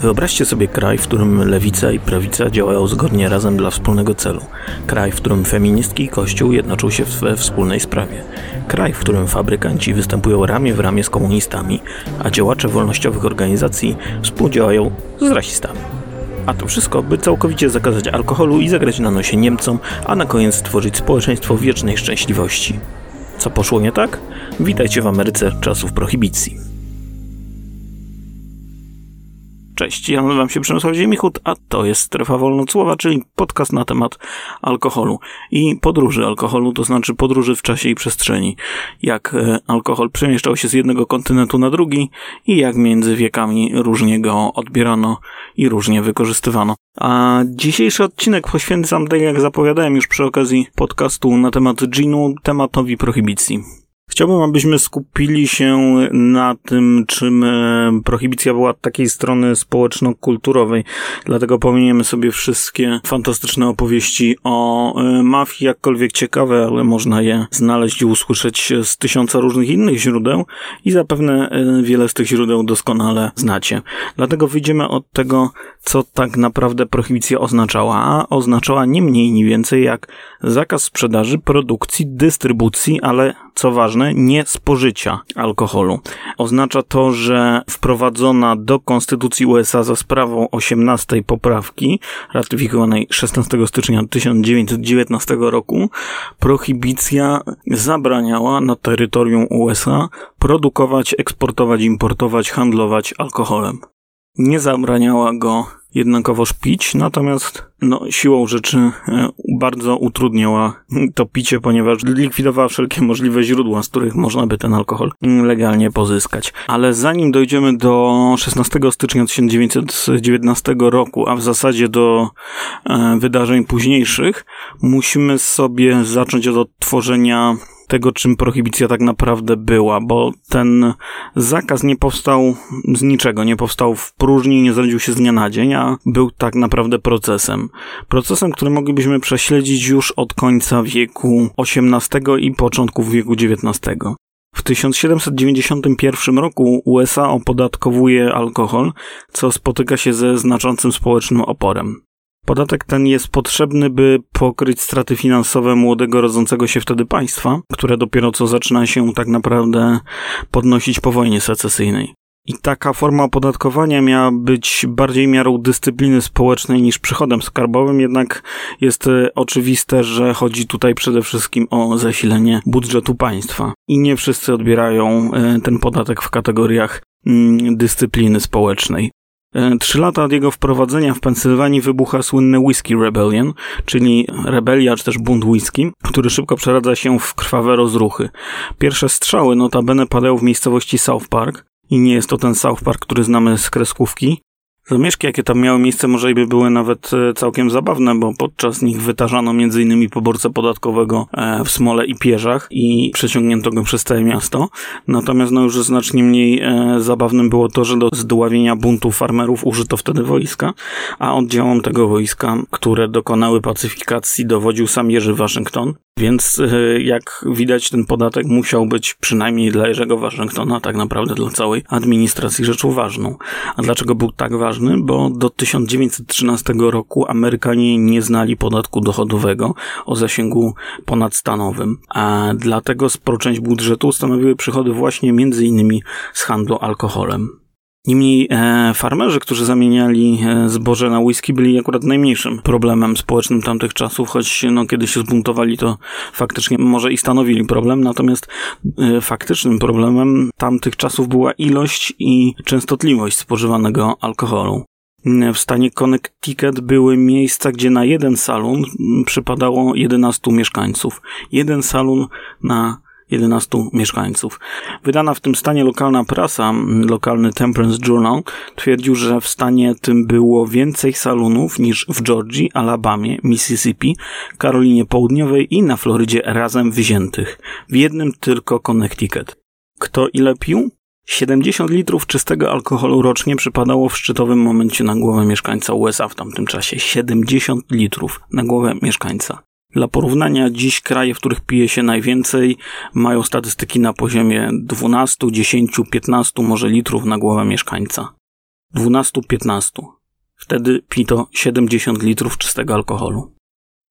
Wyobraźcie sobie kraj, w którym lewica i prawica działają zgodnie razem dla wspólnego celu. Kraj, w którym feministki i kościół jednoczą się we wspólnej sprawie. Kraj, w którym fabrykanci występują ramię w ramię z komunistami, a działacze wolnościowych organizacji współdziałają z rasistami. A to wszystko, by całkowicie zakazać alkoholu i zagrać na nosie Niemcom, a na koniec stworzyć społeczeństwo wiecznej szczęśliwości. Co poszło nie tak? Witajcie w Ameryce czasów prohibicji. Cześć, ja nazywam się Przemysław Ziemichut, a to jest Strefa Wolnocłowa, czyli podcast na temat alkoholu i podróży alkoholu, to znaczy podróży w czasie i przestrzeni. Jak e, alkohol przemieszczał się z jednego kontynentu na drugi i jak między wiekami różnie go odbierano i różnie wykorzystywano. A dzisiejszy odcinek poświęcam, tak jak zapowiadałem już przy okazji podcastu na temat ginu, tematowi prohibicji. Chciałbym, abyśmy skupili się na tym, czym e, prohibicja była od takiej strony społeczno-kulturowej. Dlatego pominiemy sobie wszystkie fantastyczne opowieści o e, mafii, jakkolwiek ciekawe, ale można je znaleźć i usłyszeć z tysiąca różnych innych źródeł i zapewne e, wiele z tych źródeł doskonale znacie. Dlatego wyjdziemy od tego, co tak naprawdę prohibicja oznaczała, a oznaczała nie mniej, nie więcej jak zakaz sprzedaży, produkcji, dystrybucji, ale co ważne, nie spożycia alkoholu. Oznacza to, że wprowadzona do Konstytucji USA za sprawą 18 poprawki, ratyfikowanej 16 stycznia 1919 roku, prohibicja zabraniała na terytorium USA produkować, eksportować, importować, handlować alkoholem. Nie zabraniała go jednakowoż pić, natomiast no, siłą rzeczy e, bardzo utrudniała to picie, ponieważ likwidowała wszelkie możliwe źródła, z których można by ten alkohol legalnie pozyskać. Ale zanim dojdziemy do 16 stycznia 1919 roku, a w zasadzie do e, wydarzeń późniejszych, musimy sobie zacząć od odtworzenia tego, czym prohibicja tak naprawdę była, bo ten zakaz nie powstał z niczego, nie powstał w próżni, nie zrodził się z dnia na dzień, a był tak naprawdę procesem. Procesem, który moglibyśmy prześledzić już od końca wieku XVIII i początku wieku XIX. W 1791 roku USA opodatkowuje alkohol, co spotyka się ze znaczącym społecznym oporem. Podatek ten jest potrzebny, by pokryć straty finansowe młodego rodzącego się wtedy państwa, które dopiero co zaczyna się tak naprawdę podnosić po wojnie secesyjnej. I taka forma opodatkowania miała być bardziej miarą dyscypliny społecznej niż przychodem skarbowym, jednak jest e, oczywiste, że chodzi tutaj przede wszystkim o zasilenie budżetu państwa. I nie wszyscy odbierają e, ten podatek w kategoriach mm, dyscypliny społecznej. E, trzy lata od jego wprowadzenia w Pensylwanii wybucha słynny Whisky Rebellion, czyli rebelia czy też bunt whisky, który szybko przeradza się w krwawe rozruchy. Pierwsze strzały notabene padają w miejscowości South Park i nie jest to ten South Park, który znamy z kreskówki, Zamieszki, jakie tam miały miejsce, może by były nawet e, całkiem zabawne, bo podczas nich wytarzano m.in. poborcę podatkowego e, w Smole i Pierzach i przeciągnięto go przez całe miasto. Natomiast no już znacznie mniej e, zabawnym było to, że do zdławienia buntu farmerów użyto wtedy wojska, a oddziałom tego wojska, które dokonały pacyfikacji, dowodził sam Jerzy Waszyngton. Więc jak widać, ten podatek musiał być przynajmniej dla Jerzego Waszyngtona, tak naprawdę dla całej administracji rzeczą ważną. A dlaczego był tak ważny? Ważny, bo do 1913 roku Amerykanie nie znali podatku dochodowego o zasięgu ponadstanowym, a dlatego sporą część budżetu stanowiły przychody właśnie innymi z handlu alkoholem. Niemniej e, farmerzy, którzy zamieniali e, zboże na whisky, byli akurat najmniejszym problemem społecznym tamtych czasów, choć no, kiedy się zbuntowali, to faktycznie może i stanowili problem, natomiast e, faktycznym problemem tamtych czasów była ilość i częstotliwość spożywanego alkoholu. W stanie Connecticut były miejsca, gdzie na jeden salon przypadało 11 mieszkańców. Jeden salon na 11 mieszkańców. Wydana w tym stanie lokalna prasa, lokalny Temperance Journal, twierdził, że w stanie tym było więcej salonów niż w Georgii, Alabamie, Mississippi, Karolinie Południowej i na Florydzie razem wziętych. W jednym tylko Connecticut. Kto ile pił? 70 litrów czystego alkoholu rocznie przypadało w szczytowym momencie na głowę mieszkańca USA w tamtym czasie. 70 litrów na głowę mieszkańca. Dla porównania, dziś kraje, w których pije się najwięcej, mają statystyki na poziomie 12, 10, 15 może litrów na głowę mieszkańca. 12-15. Wtedy pito 70 litrów czystego alkoholu.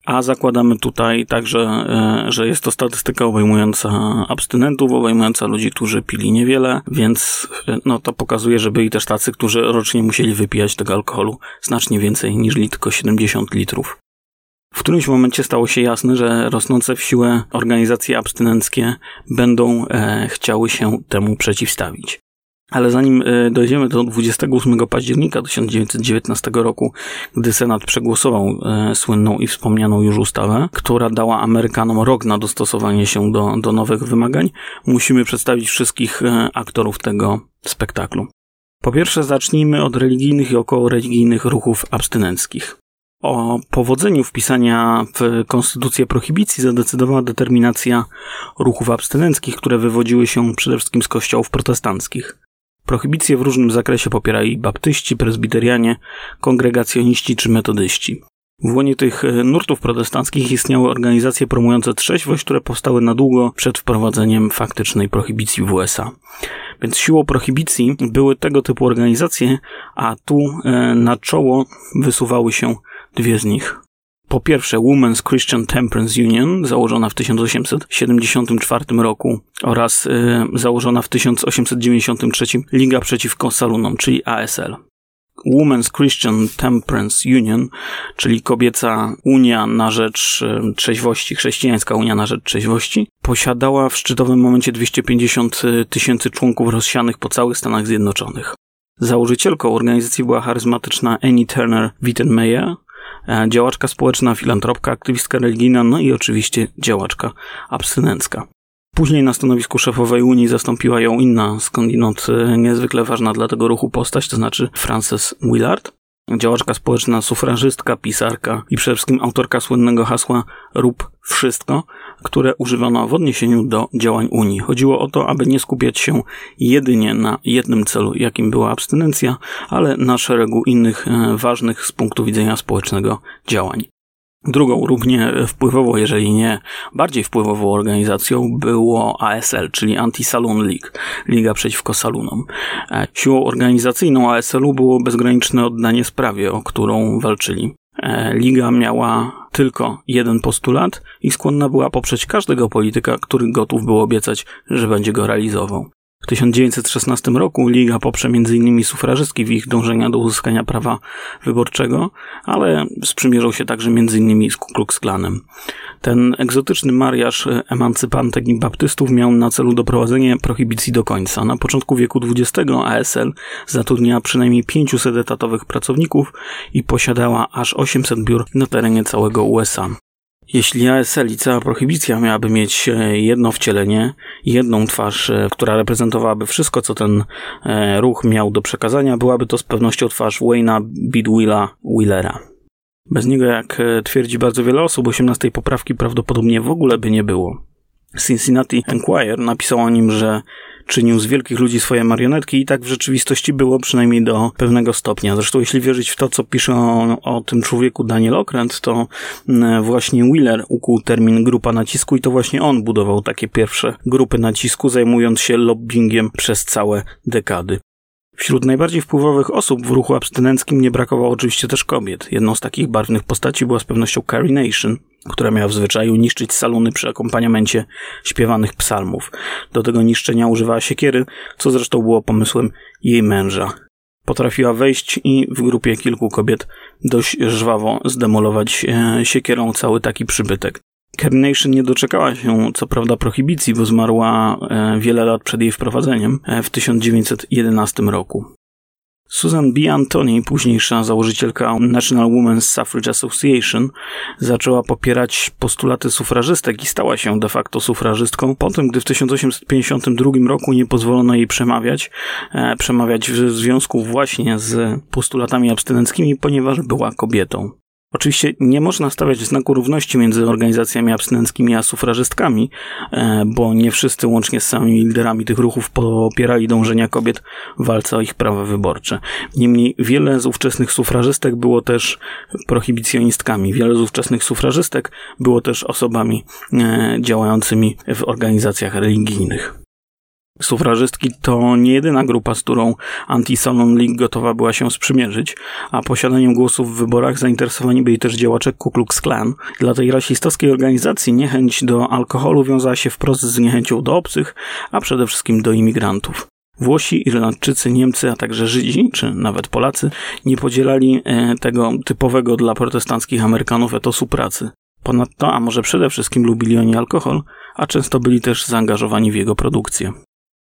A zakładamy tutaj także, e, że jest to statystyka obejmująca abstynentów, obejmująca ludzi, którzy pili niewiele, więc e, no, to pokazuje, że byli też tacy, którzy rocznie musieli wypijać tego alkoholu znacznie więcej niż tylko 70 litrów. W którymś momencie stało się jasne, że rosnące w siłę organizacje abstynenckie będą e, chciały się temu przeciwstawić. Ale zanim e, dojdziemy do 28 października 1919 roku, gdy Senat przegłosował e, słynną i wspomnianą już ustawę, która dała Amerykanom rok na dostosowanie się do, do nowych wymagań, musimy przedstawić wszystkich e, aktorów tego spektaklu. Po pierwsze, zacznijmy od religijnych i około religijnych ruchów abstynenckich. O powodzeniu wpisania w konstytucję prohibicji zadecydowała determinacja ruchów abstynenckich, które wywodziły się przede wszystkim z kościołów protestanckich. Prohibicję w różnym zakresie popierali baptyści, prezbiterianie, kongregacjoniści czy metodyści. W łonie tych nurtów protestanckich istniały organizacje promujące trzeźwość, które powstały na długo przed wprowadzeniem faktycznej prohibicji w USA. Więc siłą prohibicji były tego typu organizacje, a tu e, na czoło wysuwały się dwie z nich. Po pierwsze Women's Christian Temperance Union, założona w 1874 roku oraz y, założona w 1893 Liga Przeciwko Salunom, czyli ASL. Women's Christian Temperance Union, czyli kobieca Unia na rzecz y, trzeźwości, chrześcijańska Unia na rzecz trzeźwości, posiadała w szczytowym momencie 250 tysięcy członków rozsianych po całych Stanach Zjednoczonych. Założycielką organizacji była charyzmatyczna Annie Turner Wittenmeyer, E, działaczka społeczna, filantropka, aktywistka religijna, no i oczywiście działaczka abstynencka. Później na stanowisku szefowej Unii zastąpiła ją inna, skądinąd e, niezwykle ważna dla tego ruchu postać, to znaczy Frances Willard. Działaczka społeczna, sufrażystka, pisarka i przede wszystkim autorka słynnego hasła Rób wszystko, które używano w odniesieniu do działań Unii. Chodziło o to, aby nie skupiać się jedynie na jednym celu, jakim była abstynencja, ale na szeregu innych e, ważnych z punktu widzenia społecznego działań. Drugą, równie wpływową, jeżeli nie bardziej wpływową organizacją było ASL, czyli Anti-Saloon League, Liga Przeciwko Salunom. E, siłą organizacyjną ASL-u było bezgraniczne oddanie sprawie, o którą walczyli. E, Liga miała tylko jeden postulat i skłonna była poprzeć każdego polityka, który gotów był obiecać, że będzie go realizował. W 1916 roku Liga poprze m.in. sufrażystki w ich dążenia do uzyskania prawa wyborczego, ale sprzymierzał się także m.in. z Ku Klux Klanem. Ten egzotyczny mariaż emancypantek i baptystów miał na celu doprowadzenie prohibicji do końca. Na początku wieku XX ASL zatrudniała przynajmniej 500 etatowych pracowników i posiadała aż 800 biur na terenie całego USA. Jeśli ASL i cała prohibicja miałaby mieć e, jedno wcielenie, jedną twarz, e, która reprezentowałaby wszystko, co ten e, ruch miał do przekazania, byłaby to z pewnością twarz Wayna Bidwilla Willera. Bez niego, jak twierdzi bardzo wiele osób, 18 poprawki prawdopodobnie w ogóle by nie było. Cincinnati Enquirer napisał o nim, że czynił z wielkich ludzi swoje marionetki i tak w rzeczywistości było przynajmniej do pewnego stopnia. Zresztą jeśli wierzyć w to, co pisze o, o tym człowieku Daniel Okręt, to mm, właśnie Wheeler ukuł termin grupa nacisku i to właśnie on budował takie pierwsze grupy nacisku, zajmując się lobbyingiem przez całe dekady. Wśród najbardziej wpływowych osób w ruchu abstynenckim nie brakowało oczywiście też kobiet. Jedną z takich barwnych postaci była z pewnością Carrie Nation, która miała w zwyczaju niszczyć saluny przy akompaniamencie śpiewanych psalmów. Do tego niszczenia używała siekiery, co zresztą było pomysłem jej męża. Potrafiła wejść i w grupie kilku kobiet dość żwawo zdemolować e, siekierą cały taki przybytek. Carnation nie doczekała się, co prawda, prohibicji, bo zmarła e, wiele lat przed jej wprowadzeniem e, w 1911 roku. Susan B. Anthony, późniejsza założycielka National Women's Suffrage Association, zaczęła popierać postulaty sufrażystek i stała się de facto sufrażystką po tym, gdy w 1852 roku nie pozwolono jej przemawiać, e, przemawiać w związku właśnie z postulatami abstynenckimi, ponieważ była kobietą. Oczywiście nie można stawiać znaku równości między organizacjami abstynenckimi a sufrażystkami, e, bo nie wszyscy, łącznie z samymi liderami tych ruchów, popierali dążenia kobiet w walce o ich prawa wyborcze. Niemniej wiele z ówczesnych sufrażystek było też prohibicjonistkami. Wiele z ówczesnych sufrażystek było też osobami e, działającymi w organizacjach religijnych. Sufrażystki to nie jedyna grupa, z którą Anti-Salon League gotowa była się sprzymierzyć, a posiadaniem głosów w wyborach zainteresowani byli też działacze Ku Klux Klan. Dla tej rasistowskiej organizacji niechęć do alkoholu wiązała się wprost z niechęcią do obcych, a przede wszystkim do imigrantów. Włosi, Irlandczycy, Niemcy, a także Żydzi, czy nawet Polacy, nie podzielali e, tego typowego dla protestanckich Amerykanów etosu pracy. Ponadto, a może przede wszystkim lubili oni alkohol, a często byli też zaangażowani w jego produkcję.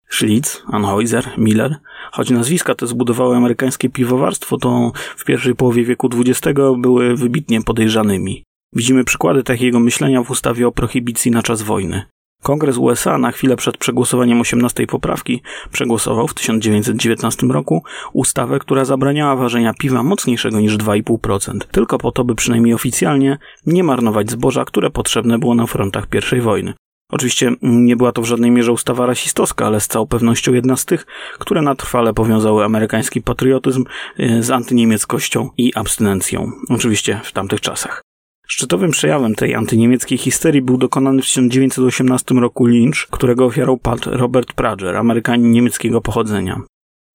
Schlitz, Anheuser, Miller. Choć nazwiska te zbudowały amerykańskie piwowarstwo, to w pierwszej połowie wieku XX były wybitnie podejrzanymi. Widzimy przykłady takiego myślenia w ustawie o prohibicji na czas wojny. Kongres USA na chwilę przed przegłosowaniem 18 poprawki przegłosował w 1919 roku ustawę, która zabraniała ważenia piwa mocniejszego niż 2,5%, tylko po to, by przynajmniej oficjalnie nie marnować zboża, które potrzebne było na frontach I wojny. Oczywiście nie była to w żadnej mierze ustawa rasistowska, ale z całą pewnością jedna z tych, które na trwale powiązały amerykański patriotyzm y, z antyniemieckością i abstynencją. Oczywiście w tamtych czasach. Szczytowym przejawem tej antyniemieckiej histerii był dokonany w 1918 roku lynch, którego ofiarą padł Robert Prager, Amerykanin niemieckiego pochodzenia.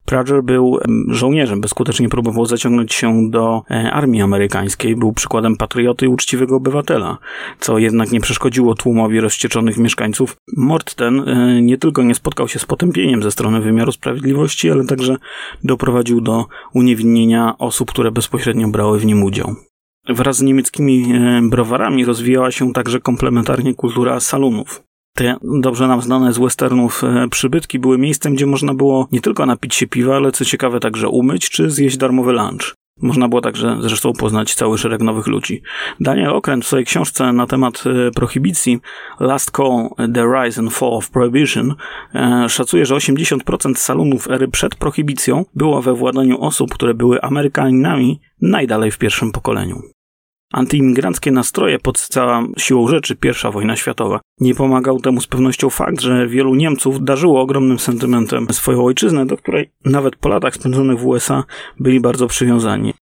Prager był żołnierzem, bezskutecznie próbował zaciągnąć się do e, armii amerykańskiej, był przykładem patrioty i uczciwego obywatela, co jednak nie przeszkodziło tłumowi rozścieczonych mieszkańców. Mord ten e, nie tylko nie spotkał się z potępieniem ze strony wymiaru sprawiedliwości, ale także doprowadził do uniewinnienia osób, które bezpośrednio brały w nim udział. Wraz z niemieckimi e, browarami rozwijała się także komplementarnie kultura salonów. Te dobrze nam znane z westernów e, przybytki były miejscem, gdzie można było nie tylko napić się piwa, ale co ciekawe także umyć czy zjeść darmowy lunch. Można było także zresztą poznać cały szereg nowych ludzi. Daniel Okręt w swojej książce na temat e, prohibicji Last Call The Rise and Fall of Prohibition szacuje, że 80% salonów ery przed prohibicją było we władaniu osób, które były Amerykaninami najdalej w pierwszym pokoleniu. Antyimigranckie nastroje podsycała siłą rzeczy I wojna światowa. Nie pomagał temu z pewnością fakt, że wielu Niemców darzyło ogromnym sentymentem swoją ojczyznę, do której nawet po latach spędzonych w USA byli bardzo przywiązani.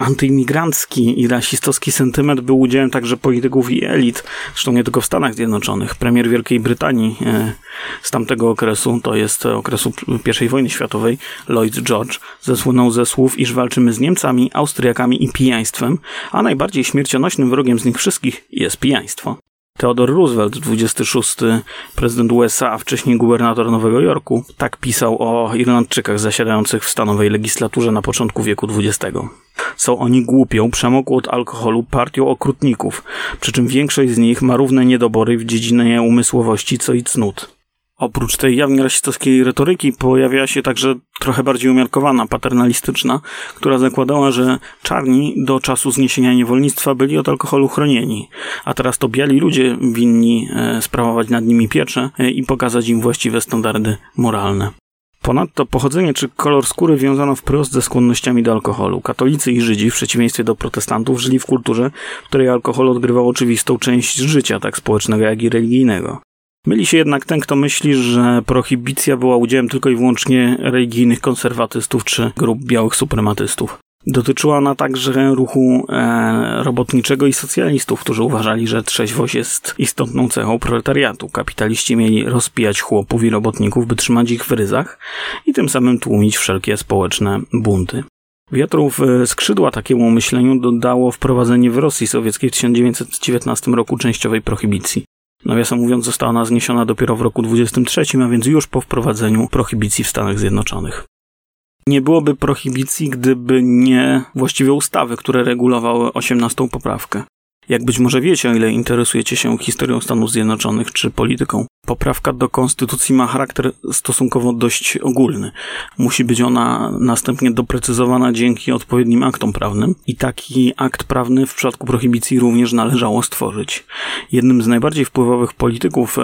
Antyimigrancki i rasistowski sentyment był udziałem także polityków i elit, zresztą nie tylko w Stanach Zjednoczonych. Premier Wielkiej Brytanii e, z tamtego okresu, to jest okresu I wojny światowej, Lloyd George, zesłynął ze słów, iż walczymy z Niemcami, Austriakami i pijaństwem, a najbardziej śmiercionośnym wrogiem z nich wszystkich jest pijaństwo. Theodore Roosevelt, 26 prezydent USA, a wcześniej gubernator Nowego Jorku, tak pisał o Irlandczykach zasiadających w stanowej legislaturze na początku wieku XX. Są oni głupią, przemokłą od alkoholu partią okrutników, przy czym większość z nich ma równe niedobory w dziedzinie umysłowości co i cnót. Oprócz tej jawnie rasistowskiej retoryki pojawia się także trochę bardziej umiarkowana, paternalistyczna, która zakładała, że czarni do czasu zniesienia niewolnictwa byli od alkoholu chronieni, a teraz to biali ludzie winni e, sprawować nad nimi pieczę e, i pokazać im właściwe standardy moralne. Ponadto pochodzenie czy kolor skóry wiązano wprost ze skłonnościami do alkoholu. Katolicy i Żydzi, w przeciwieństwie do protestantów, żyli w kulturze, w której alkohol odgrywał oczywistą część życia, tak społecznego, jak i religijnego. Myli się jednak ten, kto myśli, że prohibicja była udziałem tylko i wyłącznie religijnych konserwatystów czy grup białych suprematystów. Dotyczyła ona także ruchu e, robotniczego i socjalistów, którzy uważali, że trzeźwość jest istotną cechą proletariatu. Kapitaliści mieli rozpijać chłopów i robotników, by trzymać ich w ryzach i tym samym tłumić wszelkie społeczne bunty. Wiatrów skrzydła takiemu myśleniu dodało wprowadzenie w Rosji sowieckiej w 1919 roku częściowej prohibicji. Nawiasem mówiąc, została ona zniesiona dopiero w roku 23, a więc już po wprowadzeniu prohibicji w Stanach Zjednoczonych. Nie byłoby prohibicji, gdyby nie właściwe ustawy, które regulowały 18 poprawkę. Jak być może wiecie, o ile interesujecie się historią Stanów Zjednoczonych czy polityką, poprawka do konstytucji ma charakter stosunkowo dość ogólny. Musi być ona następnie doprecyzowana dzięki odpowiednim aktom prawnym i taki akt prawny w przypadku prohibicji również należało stworzyć. Jednym z najbardziej wpływowych polityków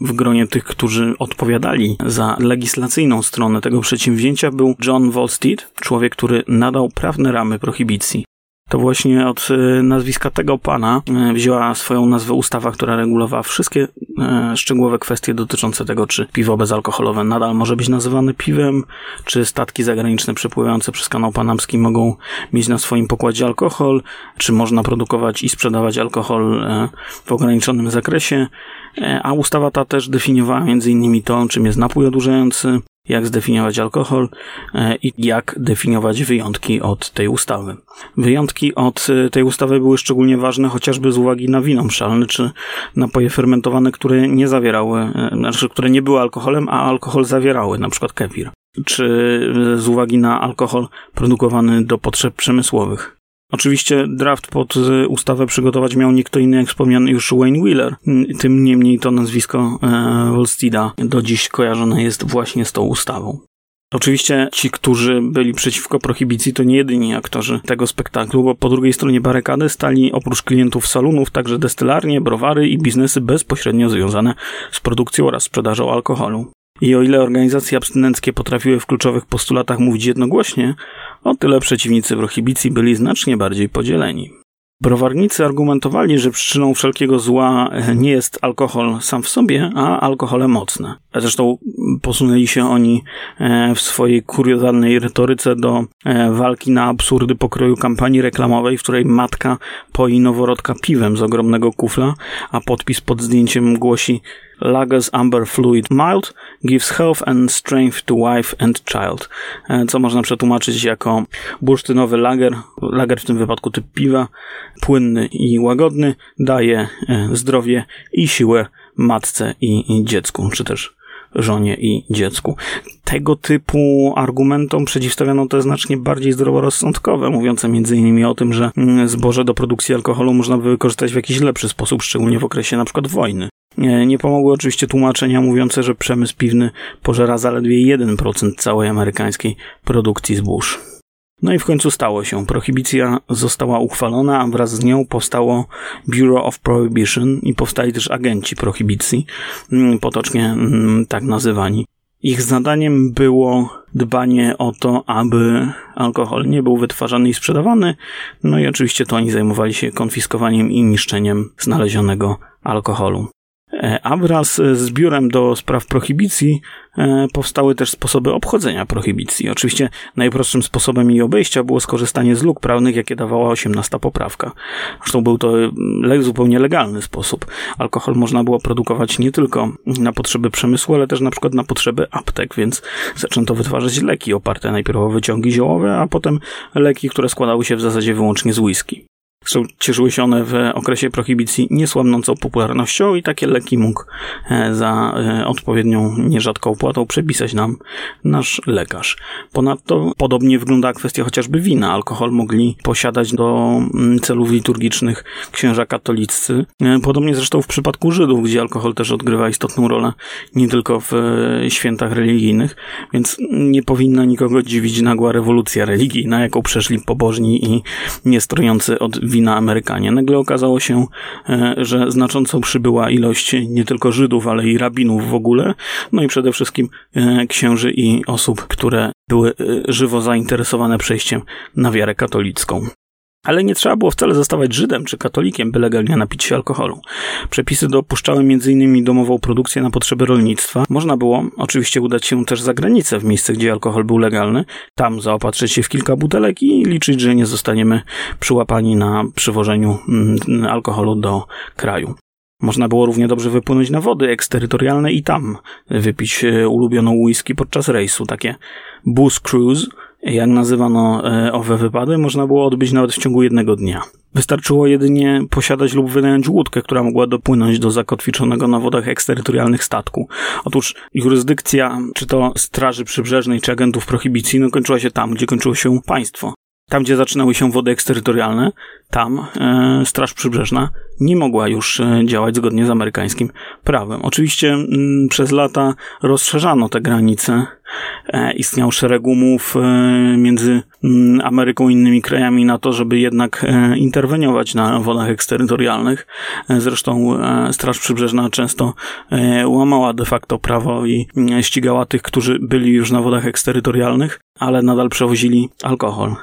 w gronie tych, którzy odpowiadali za legislacyjną stronę tego przedsięwzięcia był John Volstead, człowiek, który nadał prawne ramy prohibicji. To właśnie od e, nazwiska tego pana e, wzięła swoją nazwę ustawa, która regulowała wszystkie e, szczegółowe kwestie dotyczące tego, czy piwo bezalkoholowe nadal może być nazywane piwem, czy statki zagraniczne przepływające przez kanał panamski mogą mieć na swoim pokładzie alkohol, czy można produkować i sprzedawać alkohol w ograniczonym zakresie, a ustawa ta też definiowała między innymi to, czym jest napój odurzający, jak zdefiniować alkohol e, i jak definiować wyjątki od tej ustawy. Wyjątki od e, tej ustawy były szczególnie ważne chociażby z uwagi na wino mszalne czy napoje fermentowane, które nie zawierały, e, znaczy które nie były alkoholem, a alkohol zawierały, na przykład kefir, czy z uwagi na alkohol produkowany do potrzeb przemysłowych. Oczywiście draft pod ustawę przygotować miał nie kto inny jak wspomniany już Wayne Wheeler. Tym niemniej to nazwisko e, Wolstida do dziś kojarzone jest właśnie z tą ustawą. Oczywiście ci, którzy byli przeciwko prohibicji, to nie jedyni aktorzy tego spektaklu, bo po drugiej stronie barykady stali oprócz klientów salonów także destylarnie, browary i biznesy bezpośrednio związane z produkcją oraz sprzedażą alkoholu. I o ile organizacje abstynenckie potrafiły w kluczowych postulatach mówić jednogłośnie, o tyle przeciwnicy prohibicji byli znacznie bardziej podzieleni. Browarnicy argumentowali, że przyczyną wszelkiego zła nie jest alkohol sam w sobie, a alkohole mocne. Zresztą posunęli się oni e, w swojej kuriozalnej retoryce do e, walki na absurdy pokroju kampanii reklamowej, w której matka poi noworodka piwem z ogromnego kufla, a podpis pod zdjęciem głosi Lager's Amber Fluid Mild gives health and strength to wife and child, e, co można przetłumaczyć jako bursztynowy lager, lager w tym wypadku typ piwa, płynny i łagodny, daje zdrowie i siłę matce i dziecku, czy też żonie i dziecku. Tego typu argumentom przeciwstawiano te znacznie bardziej zdroworozsądkowe, mówiące m.in. o tym, że mm, zboże do produkcji alkoholu można by wykorzystać w jakiś lepszy sposób, szczególnie w okresie np. wojny. Nie, nie pomogły oczywiście tłumaczenia mówiące, że przemysł piwny pożera zaledwie 1% całej amerykańskiej produkcji zbóż. No i w końcu stało się. Prohibicja została uchwalona, a wraz z nią powstało Bureau of Prohibition i powstali też agenci prohibicji, mm, potocznie mm, tak nazywani. Ich zadaniem było dbanie o to, aby alkohol nie był wytwarzany i sprzedawany, no i oczywiście to oni zajmowali się konfiskowaniem i niszczeniem znalezionego alkoholu. E, a wraz z biurem do spraw prohibicji e, powstały też sposoby obchodzenia prohibicji. Oczywiście najprostszym sposobem jej obejścia było skorzystanie z luk prawnych, jakie dawała 18 poprawka. Zresztą był to zupełnie legalny sposób. Alkohol można było produkować nie tylko na potrzeby przemysłu, ale też na przykład na potrzeby aptek, więc zaczęto wytwarzać leki oparte najpierw o wyciągi ziołowe, a potem leki, które składały się w zasadzie wyłącznie z whisky. Zresztą cieszyły się one w okresie prohibicji niesłabnącą popularnością i takie leki mógł e, za e, odpowiednią, nierzadką opłatą przepisać nam nasz lekarz. Ponadto podobnie wygląda kwestia chociażby wina. Alkohol mogli posiadać do mm, celów liturgicznych księża katoliccy. E, podobnie zresztą w przypadku Żydów, gdzie alkohol też odgrywa istotną rolę nie tylko w świętach religijnych, więc nie powinna nikogo dziwić nagła rewolucja religijna, jaką przeszli pobożni i niestrojący od wina Amerykanie. Nagle okazało się, e, że znacząco przybyła ilość nie tylko Żydów, ale i rabinów w ogóle, no i przede wszystkim e, księży i osób, które były e, żywo zainteresowane przejściem na wiarę katolicką. Ale nie trzeba było wcale zostawać Żydem czy katolikiem, by legalnie napić się alkoholu. Przepisy dopuszczały m.in. domową produkcję na potrzeby rolnictwa. Można było oczywiście udać się też za granicę, w miejsce, gdzie alkohol był legalny, tam zaopatrzyć się w kilka butelek i liczyć, że nie zostaniemy przyłapani na przywożeniu mm, alkoholu do kraju. Można było równie dobrze wypłynąć na wody eksterytorialne i tam wypić e, ulubioną whisky podczas rejsu, takie booze cruise, jak nazywano e, owe wypady, można było odbyć nawet w ciągu jednego dnia. Wystarczyło jedynie posiadać lub wynająć łódkę, która mogła dopłynąć do zakotwiczonego na wodach eksterytorialnych statku. Otóż jurysdykcja, czy to Straży Przybrzeżnej, czy agentów prohibicji, no kończyła się tam, gdzie kończyło się państwo. Tam, gdzie zaczynały się wody eksterytorialne, tam e, Straż Przybrzeżna nie mogła już e, działać zgodnie z amerykańskim prawem. Oczywiście m, mm, przez lata rozszerzano te granice. E, istniał szereg umów e, między m, mm, Ameryką i innymi krajami na to, żeby jednak e, interweniować na wodach eksterytorialnych. E, zresztą Straż Przybrzeżna często łamała de facto prawo i ścigała tych, którzy byli już na wodach eksterytorialnych, ale nadal przewozili alkohol.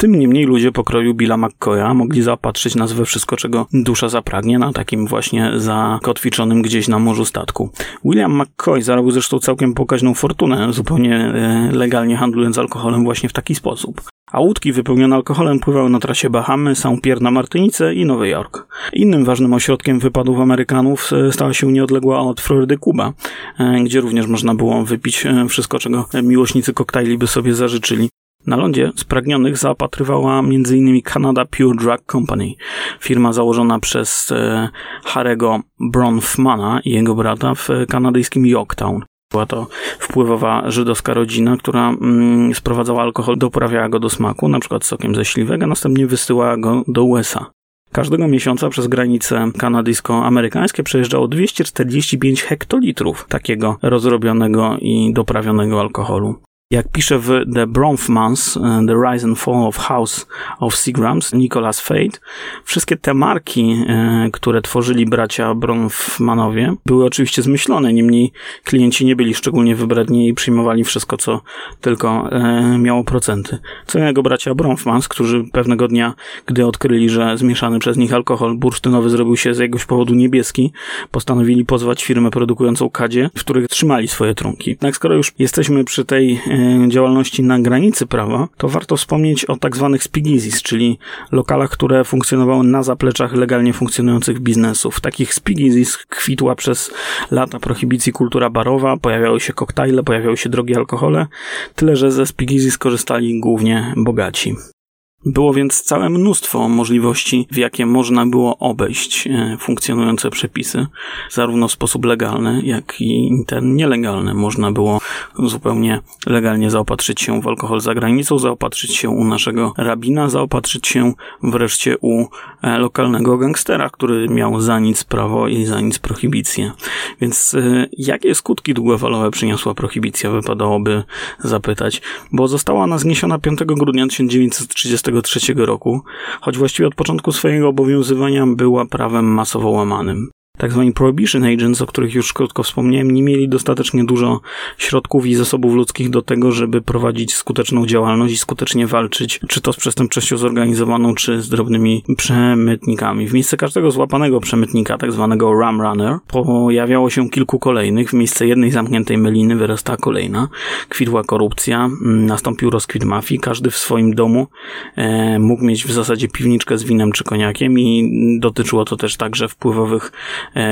Tym niemniej ludzie pokroju Billa McCoya mogli zaopatrzyć nas we wszystko, czego dusza zapragnie, na takim właśnie zakotwiczonym gdzieś na morzu statku. William McCoy zarobił zresztą całkiem pokaźną fortunę, zupełnie e, legalnie handlując alkoholem właśnie w taki sposób. A łódki wypełnione alkoholem pływały na trasie Bahamy, St. Pierre na Martynice i Nowy Jork. Innym ważnym ośrodkiem wypadów Amerykanów e, stała się nieodległa od Florydy Kuba, e, gdzie również można było wypić wszystko, czego miłośnicy koktajli by sobie zażyczyli. Na lądzie spragnionych zaopatrywała m.in. Canada Pure Drug Company, firma założona przez e, Harego Bronfmana i jego brata w kanadyjskim Yorktown. Była to wpływowa żydowska rodzina, która mm, sprowadzała alkohol, doprawiała go do smaku, przykład sokiem ze śliwek, a następnie wysyłała go do USA. Każdego miesiąca przez granice kanadyjsko-amerykańskie przejeżdżało 245 hektolitrów takiego rozrobionego i doprawionego alkoholu. Jak pisze w The Bronfmans, e, The Rise and Fall of House of Seagrams, Nicholas Fate, wszystkie te marki, e, które tworzyli bracia Bronfmanowie, były oczywiście zmyślone, niemniej klienci nie byli szczególnie wybredni i przyjmowali wszystko, co tylko e, miało procenty. Co jego bracia Bronfmans, którzy pewnego dnia, gdy odkryli, że zmieszany przez nich alkohol bursztynowy zrobił się z jakiegoś powodu niebieski, postanowili pozwać firmę produkującą kadzie, w których trzymali swoje trunki. Jednak skoro już jesteśmy przy tej działalności na granicy prawa, to warto wspomnieć o tak zwanych speakeasies, czyli lokalach, które funkcjonowały na zapleczach legalnie funkcjonujących biznesów. Takich speakeasies kwitła przez lata prohibicji kultura barowa, pojawiały się koktajle, pojawiały się drogie alkohole, tyle że ze speakeasies korzystali głównie bogaci. Było więc całe mnóstwo możliwości, w jakie można było obejść e, funkcjonujące przepisy, zarówno w sposób legalny, jak i ten nielegalny. Można było zupełnie legalnie zaopatrzyć się w alkohol za granicą, zaopatrzyć się u naszego rabina, zaopatrzyć się wreszcie u e, lokalnego gangstera, który miał za nic prawo i za nic prohibicję. Więc e, jakie skutki długofalowe przyniosła prohibicja, wypadałoby zapytać, bo została ona zniesiona 5 grudnia 1930 1943 roku, choć właściwie od początku swojego obowiązywania była prawem masowo łamanym tak zwani prohibition agents, o których już krótko wspomniałem, nie mieli dostatecznie dużo środków i zasobów ludzkich do tego, żeby prowadzić skuteczną działalność i skutecznie walczyć, czy to z przestępczością zorganizowaną, czy z drobnymi przemytnikami. W miejsce każdego złapanego przemytnika, tak zwanego ram runner, pojawiało się kilku kolejnych. W miejsce jednej zamkniętej meliny wyrastała kolejna. Kwitła korupcja, nastąpił rozkwit mafii. Każdy w swoim domu e, mógł mieć w zasadzie piwniczkę z winem czy koniakiem i dotyczyło to też także wpływowych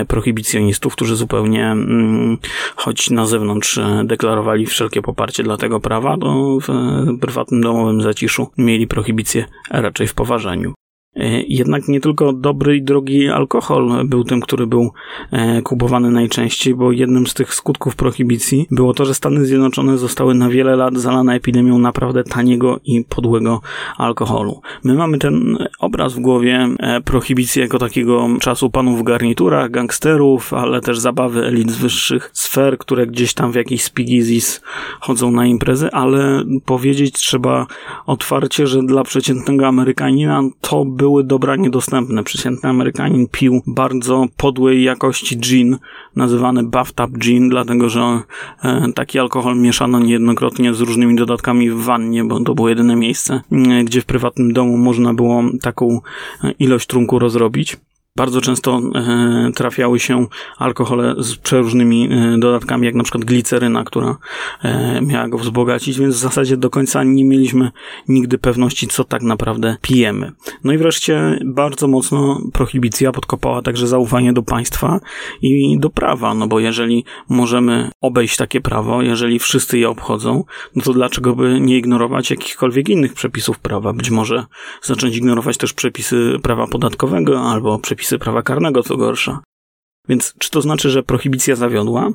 prohibicjonistów, którzy zupełnie, mm, choć na zewnątrz e, deklarowali wszelkie poparcie dla tego prawa, to w e, prywatnym domowym zaciszu mieli prohibicję raczej w poważaniu. E, jednak nie tylko dobry i drogi alkohol był tym, który był e, kupowany najczęściej, bo jednym z tych skutków prohibicji było to, że Stany Zjednoczone zostały na wiele lat zalane epidemią naprawdę taniego i podłego alkoholu. My mamy ten obraz w głowie e, prohibicji jako takiego czasu panów w garniturach, gangsterów, ale też zabawy elit z wyższych sfer, które gdzieś tam w jakichś spigizis chodzą na imprezy, ale powiedzieć trzeba otwarcie, że dla przeciętnego Amerykanina to był były dobra niedostępne. Przeciętny Amerykanin pił bardzo podłej jakości gin, nazywany bathtub gin, dlatego że e, taki alkohol mieszano niejednokrotnie z różnymi dodatkami w wannie, bo to było jedyne miejsce, gdzie w prywatnym domu można było taką e, ilość trunku rozrobić. Bardzo często e, trafiały się alkohole z przeróżnymi e, dodatkami, jak na przykład gliceryna, która e, miała go wzbogacić, więc w zasadzie do końca nie mieliśmy nigdy pewności, co tak naprawdę pijemy. No i wreszcie bardzo mocno prohibicja podkopała także zaufanie do państwa i do prawa, no bo jeżeli możemy obejść takie prawo, jeżeli wszyscy je obchodzą, no to dlaczego by nie ignorować jakichkolwiek innych przepisów prawa? Być może zacząć ignorować też przepisy prawa podatkowego albo przepisy przepisy prawa karnego, co gorsza. Więc czy to znaczy, że prohibicja zawiodła?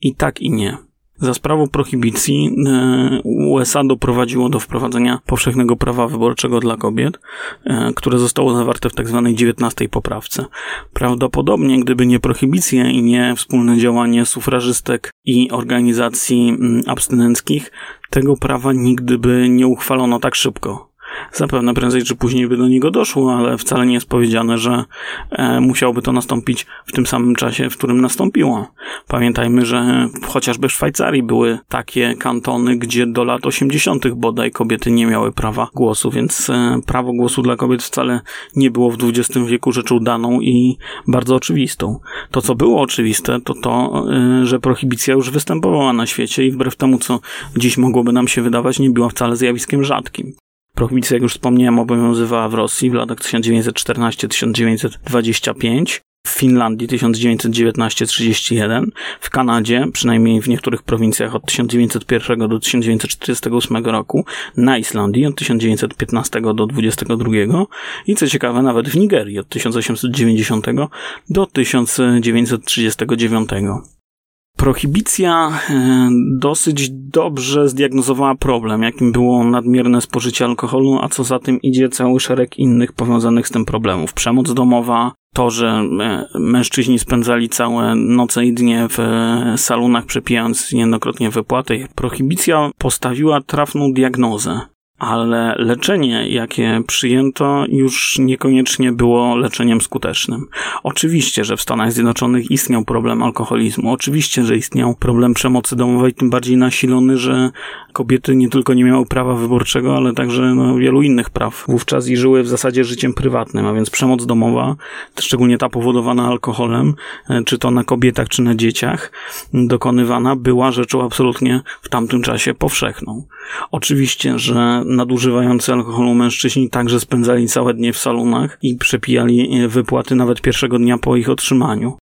I tak i nie. Za sprawą prohibicji e, USA doprowadziło do wprowadzenia powszechnego prawa wyborczego dla kobiet, e, które zostało zawarte w tzw. Tak 19 poprawce. Prawdopodobnie, gdyby nie prohibicja i nie wspólne działanie sufrażystek i organizacji abstynenckich, tego prawa nigdy by nie uchwalono tak szybko. Zapewne prędzej czy później by do niego doszło, ale wcale nie jest powiedziane, że e, musiałoby to nastąpić w tym samym czasie, w którym nastąpiło. Pamiętajmy, że chociażby w Szwajcarii były takie kantony, gdzie do lat 80. bodaj kobiety nie miały prawa głosu, więc e, prawo głosu dla kobiet wcale nie było w XX wieku rzeczą daną i bardzo oczywistą. To, co było oczywiste, to to, e, że prohibicja już występowała na świecie i wbrew temu, co dziś mogłoby nam się wydawać, nie była wcale zjawiskiem rzadkim. Prohibicja, jak już wspomniałem, obowiązywała w Rosji w latach 1914-1925, w Finlandii 1919-31, w Kanadzie, przynajmniej w niektórych prowincjach od 1901 do 1948 roku, na Islandii od 1915 do 22 i co ciekawe nawet w Nigerii od 1890 do 1939. Prohibicja e, dosyć dobrze zdiagnozowała problem, jakim było nadmierne spożycie alkoholu, a co za tym idzie cały szereg innych powiązanych z tym problemów. Przemoc domowa, to, że e, mężczyźni spędzali całe noce i dnie w e, salonach, przepijając niejednokrotnie wypłaty. Prohibicja postawiła trafną diagnozę ale leczenie, jakie przyjęto, już niekoniecznie było leczeniem skutecznym. Oczywiście, że w Stanach Zjednoczonych istniał problem alkoholizmu, oczywiście, że istniał problem przemocy domowej, tym bardziej nasilony, że kobiety nie tylko nie miały prawa wyborczego, ale także no, wielu innych praw wówczas i żyły w zasadzie życiem prywatnym, a więc przemoc domowa, szczególnie ta powodowana alkoholem, e, czy to na kobietach, czy na dzieciach, dokonywana była rzeczą absolutnie w tamtym czasie powszechną. Oczywiście, że nadużywający alkoholu mężczyźni także spędzali całe dnie w salonach i przepijali e, wypłaty nawet pierwszego dnia po ich otrzymaniu.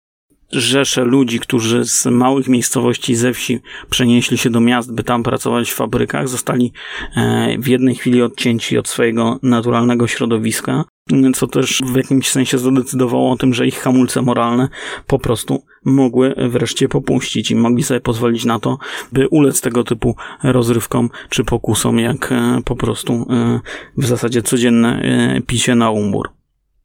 Rzesze ludzi, którzy z małych miejscowości ze wsi przenieśli się do miast, by tam pracować w fabrykach, zostali e, w jednej chwili odcięci od swojego naturalnego środowiska co też w jakimś sensie zadecydowało o tym, że ich hamulce moralne po prostu mogły wreszcie popuścić i mogli sobie pozwolić na to, by ulec tego typu rozrywkom czy pokusom, jak e, po prostu e, w zasadzie codzienne e, picie na umbór.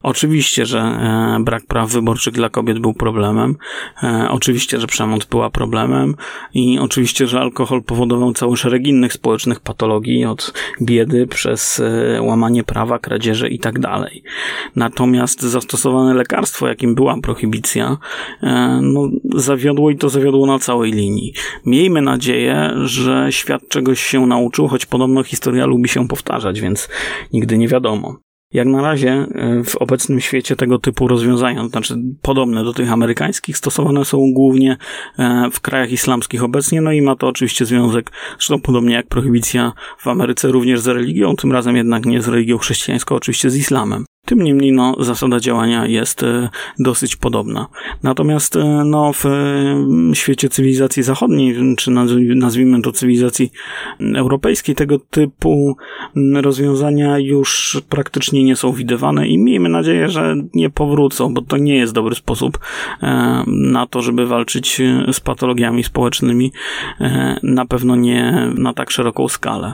Oczywiście, że e, brak praw wyborczych dla kobiet był problemem. E, oczywiście, że przemoc była problemem i oczywiście, że alkohol powodował cały szereg innych społecznych patologii, od biedy przez e, łamanie prawa, kradzieże tak dalej. Natomiast zastosowane lekarstwo, jakim była prohibicja, no, zawiodło i to zawiodło na całej linii. Miejmy nadzieję, że świat czegoś się nauczył, choć podobno historia lubi się powtarzać, więc nigdy nie wiadomo. Jak na razie e, w obecnym świecie tego typu rozwiązania, to znaczy podobne do tych amerykańskich, stosowane są głównie e, w krajach islamskich obecnie, no i ma to oczywiście związek, zresztą podobnie jak prohibicja w Ameryce, również z religią, tym razem jednak nie z religią chrześcijańską, oczywiście z islamem. Tym niemniej no, zasada działania jest e, dosyć podobna. Natomiast e, no, w e, świecie cywilizacji zachodniej, czy nazwijmy to cywilizacji europejskiej, tego typu rozwiązania już praktycznie nie są widywane i miejmy nadzieję, że nie powrócą, bo to nie jest dobry sposób na to, żeby walczyć z patologiami społecznymi, na pewno nie na tak szeroką skalę.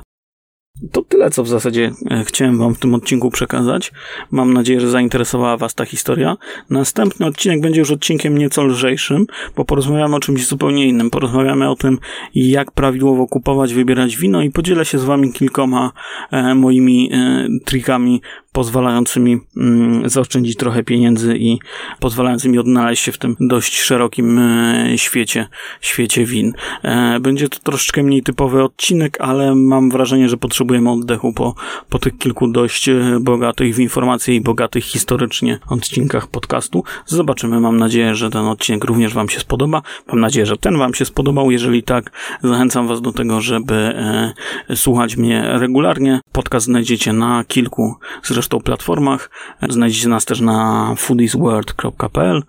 To tyle, co w zasadzie e, chciałem Wam w tym odcinku przekazać. Mam nadzieję, że zainteresowała Was ta historia. Następny odcinek będzie już odcinkiem nieco lżejszym, bo porozmawiamy o czymś zupełnie innym. Porozmawiamy o tym, jak prawidłowo kupować, wybierać wino i podzielę się z Wami kilkoma e, moimi e, trikami pozwalającymi mm, zaoszczędzić trochę pieniędzy i pozwalającymi odnaleźć się w tym dość szerokim e, świecie, świecie win. E, będzie to troszeczkę mniej typowy odcinek, ale mam wrażenie, że potrzebujemy oddechu po, po tych kilku dość e, bogatych w informacje i bogatych historycznie odcinkach podcastu. Zobaczymy. Mam nadzieję, że ten odcinek również Wam się spodoba. Mam nadzieję, że ten Wam się spodobał. Jeżeli tak, zachęcam Was do tego, żeby słuchać mnie regularnie. Podcast znajdziecie na kilku zresztą zresztą platformach. Znajdziecie nas też na foodiesworld.pl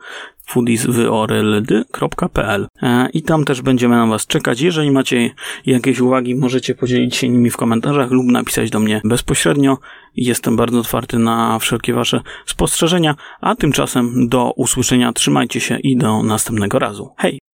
foodieswyorld.pl e, i tam też będziemy na Was czekać. Jeżeli macie jakieś uwagi, możecie podzielić się nimi w komentarzach lub napisać do mnie bezpośrednio. Jestem bardzo otwarty na wszelkie Wasze spostrzeżenia, a tymczasem do usłyszenia, trzymajcie się i do następnego razu. Hej!